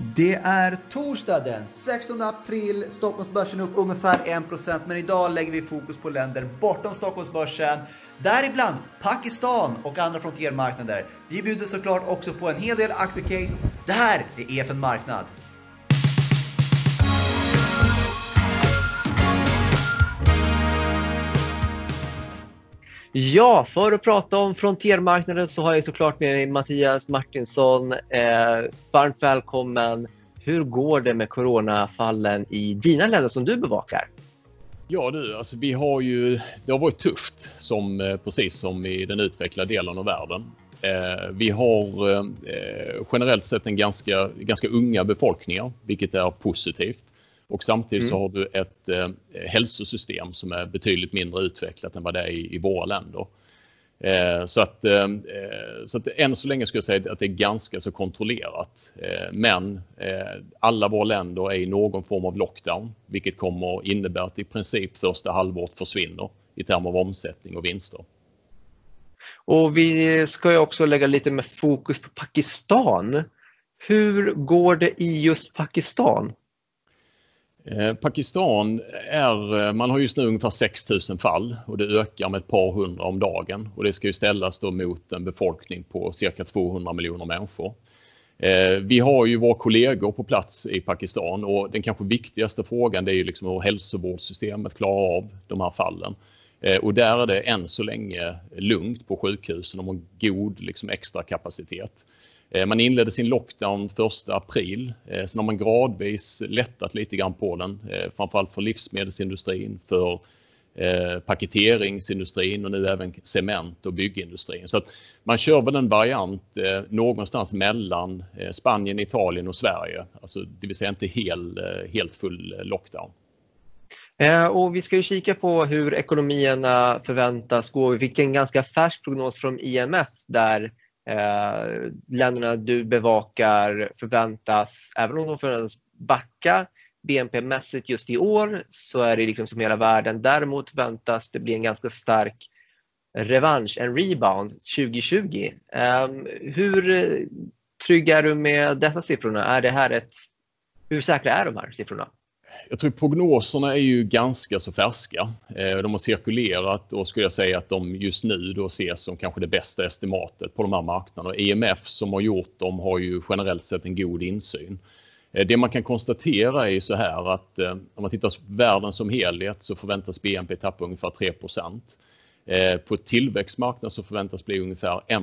Det är torsdag den 16 april. Stockholmsbörsen upp ungefär 1% men idag lägger vi fokus på länder bortom Stockholmsbörsen. Däribland Pakistan och andra frontiermarknader. Vi bjuder såklart också på en hel del aktiecase. Det här är EFN Marknad. Ja, för att prata om frontiermarknaden så har jag såklart med mig Mattias Martinsson. Eh, varmt välkommen. Hur går det med coronafallen i dina länder som du bevakar? Ja du, alltså vi har ju, det har varit tufft som, eh, precis som i den utvecklade delen av världen. Eh, vi har eh, eh generellt sett en ganska, ganska unga befolkningar, vilket är positivt. Och samtidigt mm. så har du ett eh, hälsosystem som är betydligt mindre utvecklat än vad det är i, i våra länder. Eh, så, att, eh, så att än så länge skulle jag säga att det är ganska så kontrollerat. Eh, men eh, alla våra länder är i någon form av lockdown, vilket kommer innebära att i princip första halvåret försvinner i termer av omsättning och vinster. Och vi ska ju också lägga lite med fokus på Pakistan. Hur går det i just Pakistan? Eh, Pakistan är, eh, man har just nu ungefär 6000 fall och det ökar med ett par hundra om dagen och det ska ju ställas då mot en befolkning på cirka 200 miljoner människor. Eh, vi har ju våra kollegor på plats i Pakistan och den kanske viktigaste frågan det är ju liksom hur hälsovårdssystemet klarar av de här fallen. Och där är det än så länge lugnt på sjukhusen. De har god liksom, extra kapacitet. Eh, man inledde sin lockdown 1 april. Eh, sen har man gradvis lättat lite grann på den, eh, framförallt för livsmedelsindustrin, för paketeringsindustrin och nu även cement och byggindustrin. Så att man kör väl en variant någonstans mellan Spanien, Italien och Sverige. Alltså, det vill säga inte hel, helt full lockdown. Och vi ska ju kika på hur ekonomierna förväntas gå. Vi fick en ganska färsk prognos från IMF där Eh, länderna du bevakar förväntas, även om de förväntas backa BNP-mässigt just i år, så är det liksom som hela världen. Däremot väntas det bli en ganska stark revansch, en rebound 2020. Eh, hur trygg är du med dessa siffrorna? Är det här ett, hur säkra är de här siffrorna? Jag tror prognoserna är ju ganska så färska. Eh, de har cirkulerat och skulle jag säga att de just nu då ses som kanske det bästa estimatet på de här marknaderna. IMF som har gjort dem har ju generellt sett en god insyn. Eh, det man kan konstatera är ju så här att eh, om man tittar på världen som helhet så förväntas BNP tappa ungefär 3% På tillväxtmarknaden så förväntas bli ungefär 1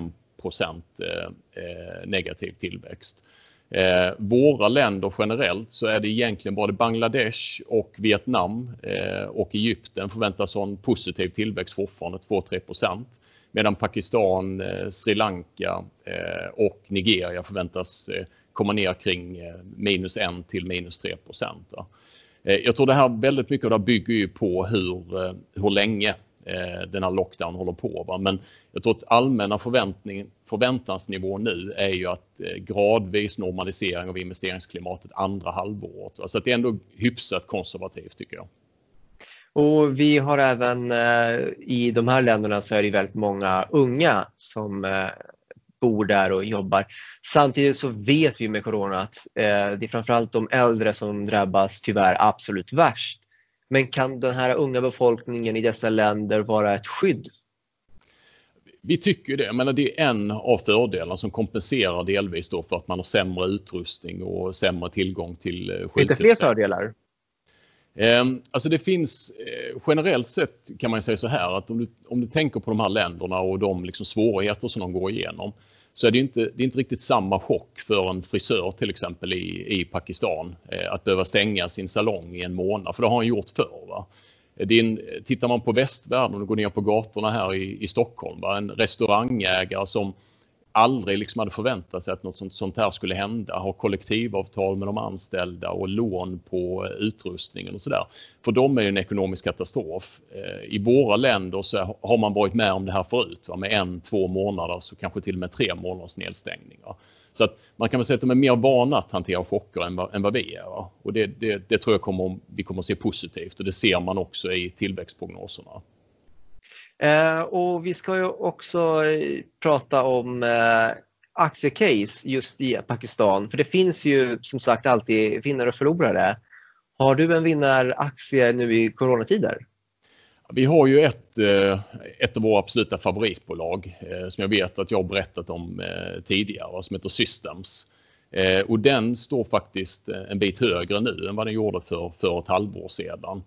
negativ tillväxt. Eh, våra länder generellt så är det egentligen både Bangladesh och Vietnam eh, och Egypten förväntas ha en positiv tillväxt fortfarande, 2-3 procent. Medan Pakistan, eh, Sri Lanka eh, och Nigeria förväntas eh, komma ner kring eh, minus 1 till minus 3 procent. Eh, jag tror det här väldigt mycket av det bygger ju på hur, eh, hur länge eh, den här lockdown håller på. Va? Men jag tror att allmänna förväntning, förväntansnivån nu är ju att eh, gradvis normalisering av investeringsklimatet andra halvåret. Va? Så att det är ändå hyfsat konservativt tycker jag. Och vi har även eh, i de här länderna så är det väldigt många unga som eh, bor där och jobbar. Samtidigt så vet vi med corona att eh, det är framförallt de äldre som drabbas tyvärr absolut värst. Men kan den här unga befolkningen i dessa länder vara ett skydd? Vi tycker det, men det är en av fördelarna som kompenserar delvis då för att man har sämre utrustning och sämre tillgång till sjukhus. Finns det fler fördelar? Ehm, alltså det finns eh, generellt sett kan man säga så här att om du, om du tänker på de här länderna och de liksom svårigheter som de går igenom så är det inte, det är inte riktigt samma chock för en frisör till exempel i, i Pakistan eh, att behöva stänga sin salong i en månad, för det har han gjort förr. Va? Din, tittar man på västvärlden och går ner på gatorna här i, i Stockholm, va? en restaurangägare som aldrig liksom hade förväntat sig att något sånt, sånt här skulle hända. Ha kollektivavtal med de anställda och lån på eh, utrustningen och sådär. För dem är det en ekonomisk katastrof. Eh, I våra länder så har man varit med om det här förut va? med en, två månader så kanske till och med tre månaders nedstängningar. Så att man kan väl säga att de är mer vana att hantera chocker än vad, än vad vi är. Va? Och det, det, det tror jag kommer, vi kommer att se positivt och det ser man också i tillväxtprognoserna. Eh, och vi ska ju också eh, prata om eh, aktiecase just i Pakistan? För det finns ju som sagt alltid vinnare och förlorare. Har du en vinnaraktie nu i coronatider? Vi har ju ett, eh, ett av våra absoluta favoritbolag eh, som jag vet att jag har berättat om tidigare som heter Systems. Och den står faktiskt en bit högre nu än vad den gjorde för, för ett halvår sedan.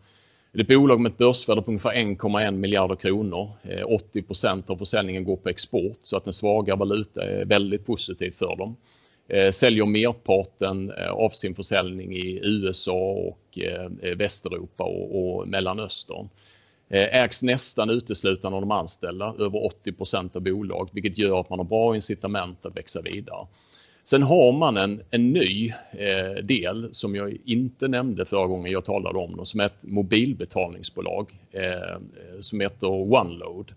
Det är ett bolag med ett börsvärde på ungefär 1,1 miljarder kronor. Eh, 80% av försäljningen går på export så att en svagare valuta är väldigt positiv för dem. Eh, säljer merparten eh, av sin försäljning i USA och Västeuropa och Mellanöstern. Ägs nästan uteslutande av de anställda, över 80% av bolag, vilket gör att man har bra incitament att växa vidare. Sen har man en, en ny eh, del som jag inte nämnde förra gången jag talade om dem, som är ett mobilbetalningsbolag eh, som heter OneLoad.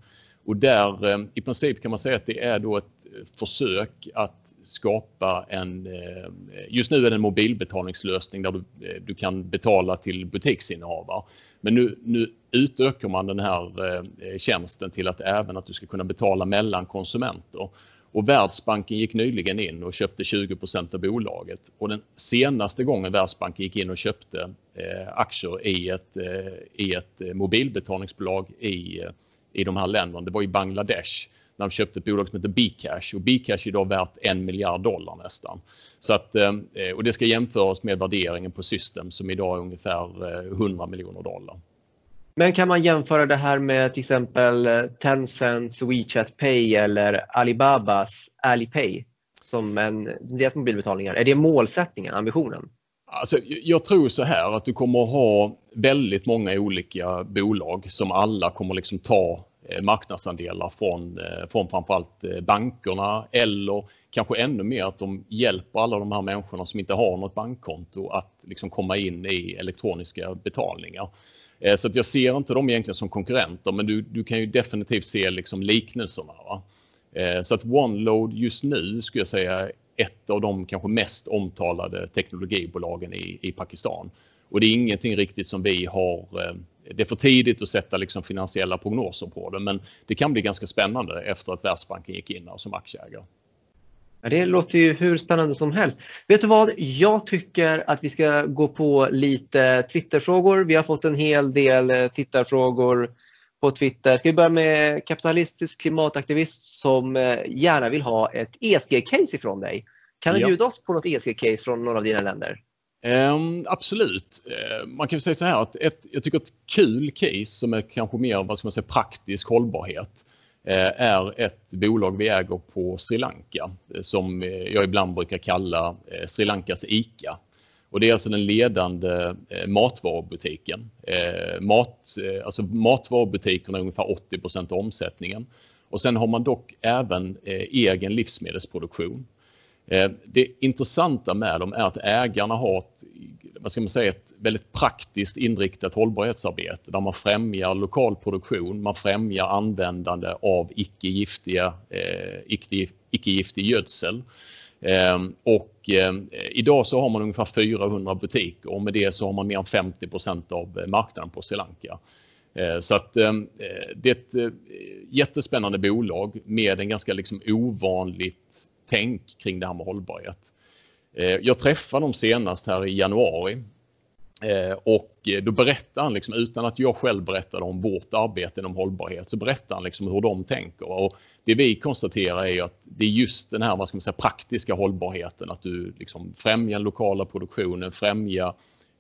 Och där eh, i princip kan man säga att det är då ett eh, försök att skapa en, eh, just nu är det en mobilbetalningslösning där du, eh, du kan betala till butiksinnehavare. Men nu, nu utökar man den här tjänsten till att även att du ska kunna betala mellan konsumenter. Och Världsbanken gick nyligen in och köpte 20% av bolaget. Och den senaste gången Världsbanken gick in och köpte eh, aktier i ett, eh, i ett eh, mobilbetalningsbolag i, i de här länderna, det var i Bangladesh när de köpte ett bolag som heter Bcash och Bcash är idag värt en miljard dollar nästan. Så att, eh, och det ska jämföras med värderingen på System som idag är ungefär 100 miljoner dollar. Men kan man jämföra det här med till exempel eh, Tencents WeChat Pay eller Alibabas Alipay som en, deras mobilbetalningar? Är det målsättningen, ambitionen? Alltså, jag tror så här att du kommer att ha väldigt många olika bolag som alla kommer liksom ta eh, marknadsandelar från, eh, från framförallt bankerna eller kanske ännu mer att de hjälper alla de här människorna som inte har något bankkonto att liksom komma in i elektroniska betalningar. Eh, så att jag ser inte dem egentligen som konkurrenter men du, du kan ju definitivt se liksom liknelserna. Va? Eh, så att OneLoad just nu skulle jag säga är ett av de kanske mest omtalade teknologibolagen i, i Pakistan. Och det är ingenting riktigt som vi har eh, det är för tidigt att sätta liksom finansiella prognoser på det, men det kan bli ganska spännande efter att Världsbanken gick in som aktieägare. Det låter ju hur spännande som helst. Vet du vad? Jag tycker att vi ska gå på lite Twitterfrågor. Vi har fått en hel del eh, tittarfrågor på Twitter. Ska vi börja med kapitalistisk klimataktivist som eh, gärna vill ha ett ESG-case ifrån dig. Kan du ja. bjuda oss på något ESG-case från några av dina länder? Um, absolut. Uh, man kan säga så här att ett, jag tycker ett kul case som är kanske mer vad ska man säga, praktisk hållbarhet Eh, är ett bolag vi äger på Sri Lanka eh, som eh, jag ibland brukar kalla Sri Lankas ICA. Och det är alltså den ledande matvarubutiken. Mat, alltså matvarubutikerna är ungefär 80 av omsättningen. Och sen har man dock även egen livsmedelsproduktion. Eh, det intressanta med dem är att ägarna har ett, vad ska man säga, ett väldigt praktiskt inriktat hållbarhetsarbete där man främjar lokal produktion, man främjar användande av icke-giftiga, eh, icke-giftig gödsel. Eh, och idag så har man ungefär 400 butiker och med det så har man mer än 50% av marknaden på Sri Lanka. Så att det är ett jättespännande bolag med en ganska liksom ovanligt tänk kring det här med hållbarhet. Eh, jag träffade dem senast här i januari eh, och då berättade han, liksom, utan att jag själv berättade om vårt arbete inom hållbarhet, så berättade han liksom hur de tänker. Och det vi konstaterar är att det är just den här vad ska man säga, praktiska hållbarheten, att du liksom främjar den lokala produktionen, främjar,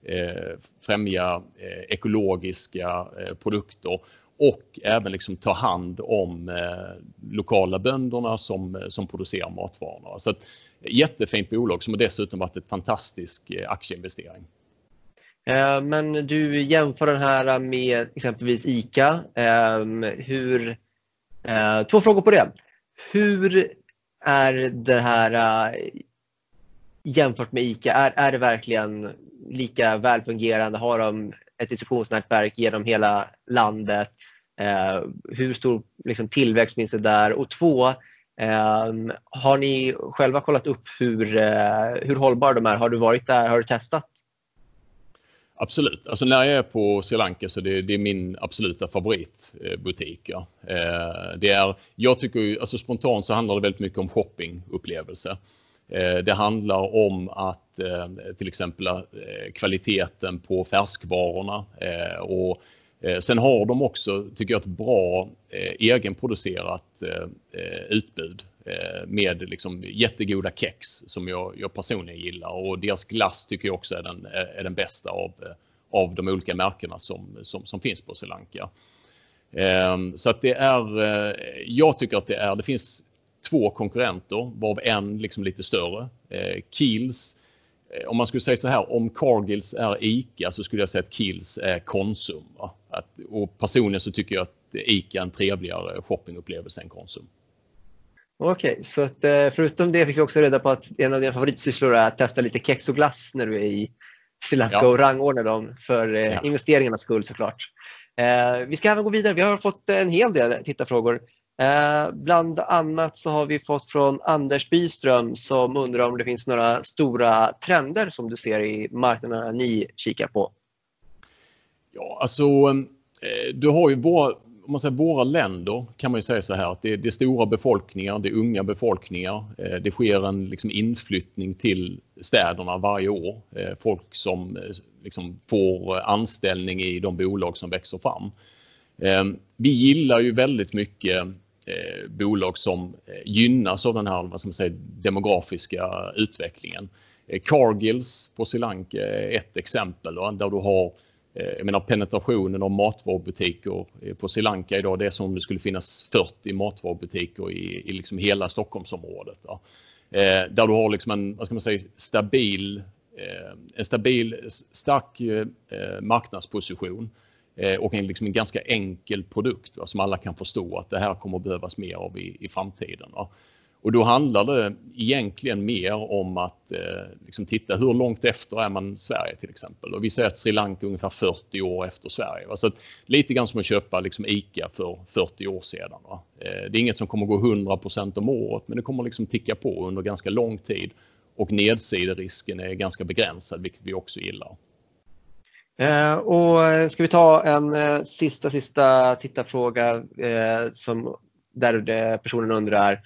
eh, eh, ekologiska eh, produkter och även liksom ta hand om eh, lokala bönderna som, eh, som producerar matvarorna. Så ett jättefint bolag som har dessutom varit en fantastisk eh, aktieinvestering. Eh, men du jämför den här med exempelvis ICA. Ehm, hur, två frågor på det. Hur är det här jämfört med ICA? Är, är det verkligen lika välfungerande? Har de ett distributionsnätverk genom hela landet? Eh, hur stor liksom, tillväxt finns det där? Och två, eh, har ni själva kollat upp hur, eh, hur hållbara de är? Har du varit där? Har du testat? Absolut. Alltså när jag är på Sri Lanka så det, det är min absoluta favoritbutik. Eh, ja. Eh, det är, jag tycker alltså spontant så handlar det väldigt mycket om shoppingupplevelse. Eh, det handlar om att till exempel kvaliteten på färskvarorna och Eh, sen har de också, tycker jag, ett bra eh, egenproducerat eh, utbud med liksom jättegoda kex som jag, jag personligen gillar och deras glass tycker jag också är den, är den bästa av, av de olika märkena som, som, som finns på Sri Lanka. Så att det är, jag tycker att det är, det finns två konkurrenter, varav en liksom lite större. Eh, Kiehl's, om man skulle säga så här, om Cargills är ICA så skulle jag säga att Kiehl's är Konsum. Va? Och personligen så tycker jag att ICA är en trevligare shoppingupplevelse än Konsum. Okej, okay, så att, eh, förutom det fick vi också reda på att en av dina favoritsysslor är att testa lite kex och glass när du är i Sri Lanka ja. och rangordna dem för eh, ja. investeringarnas skull såklart. Eh, vi ska även gå vidare. Vi har fått en hel del tittarfrågor. Eh, bland annat så har vi fått från Anders Byström som undrar om det finns några stora trender som du ser i marknaderna ni kikar på. Ja, alltså Eh, du har ju våra, om man säger våra länder kan man ju säga så här att det, det är stora befolkningar, det är unga befolkningar. Eh, det sker en liksom, inflyttning till städerna varje år. Eh, folk som liksom, får anställning i de bolag som växer fram. Vi gillar ju väldigt mycket bolag som gynnas av den här vad ska man säga, demografiska utvecklingen. Cargills på Sri Lanka är ett exempel där du har Eh, jag menar penetrationen av matvarubutiker eh, på Sri Lanka idag det är som om det skulle finnas 40 matvarubutiker i, i liksom hela Stockholmsområdet. Ja. Eh, där du har liksom en vad ska man säga, stabil, eh, en stabil, stark eh, marknadsposition Eh, och en, liksom en ganska enkel produkt va, som alla kan förstå att det här kommer behövas mer av i, i framtiden. Va. Och då handlar det egentligen mer om att eh, liksom titta hur långt efter är man Sverige till exempel. Och vi säger att Sri Lanka är ungefär 40 år efter Sverige. Va? Så att, lite grann som att köpa liksom ICA för 40 år sedan. Va? Eh, det är inget som kommer gå 100 om året men det kommer liksom ticka på under ganska lång tid. Och nedsiderisken är ganska begränsad vilket vi också gillar. Eh, och ska vi ta en eh, sista, sista tittarfråga eh, som, där personen undrar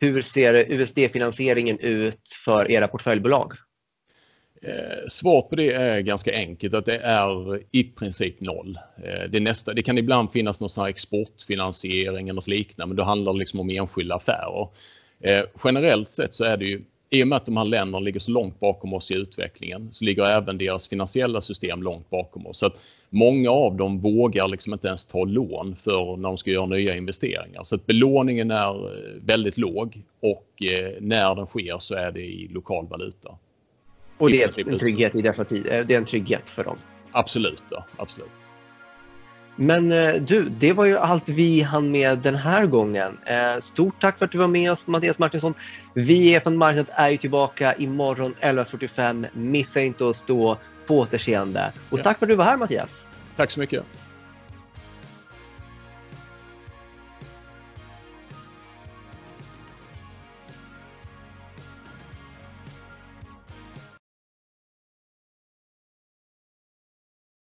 hur ser USD-finansieringen ut för era portföljbolag? Eh, Svaret på det är ganska enkelt, att det är i princip noll. Eh, det, nästa, det kan ibland finnas någon sån exportfinansiering eller något liknande, men då handlar det liksom om enskilda affärer. Eh, generellt sett så är det ju i och med att de här länderna ligger så långt bakom oss i utvecklingen så ligger även deras finansiella system långt bakom oss. Så att många av dem vågar liksom inte ens ta lån för när de ska göra nya investeringar. Så att belåningen är eh, väldigt låg och eh, när den sker så är det i lokal valuta. Och det är en trygghet i dessa tider? Det är en trygghet för dem? Absolut, ja, absolut. Men eh, du, det var ju allt vi hann med den här gången. Eh, stort tack för att du var med oss Mattias Martinsson. Vi är från Marknad är ju tillbaka imorgon 11.45. Missa inte att stå på återseende. Och tack för att du var här Mattias. Tack så mycket.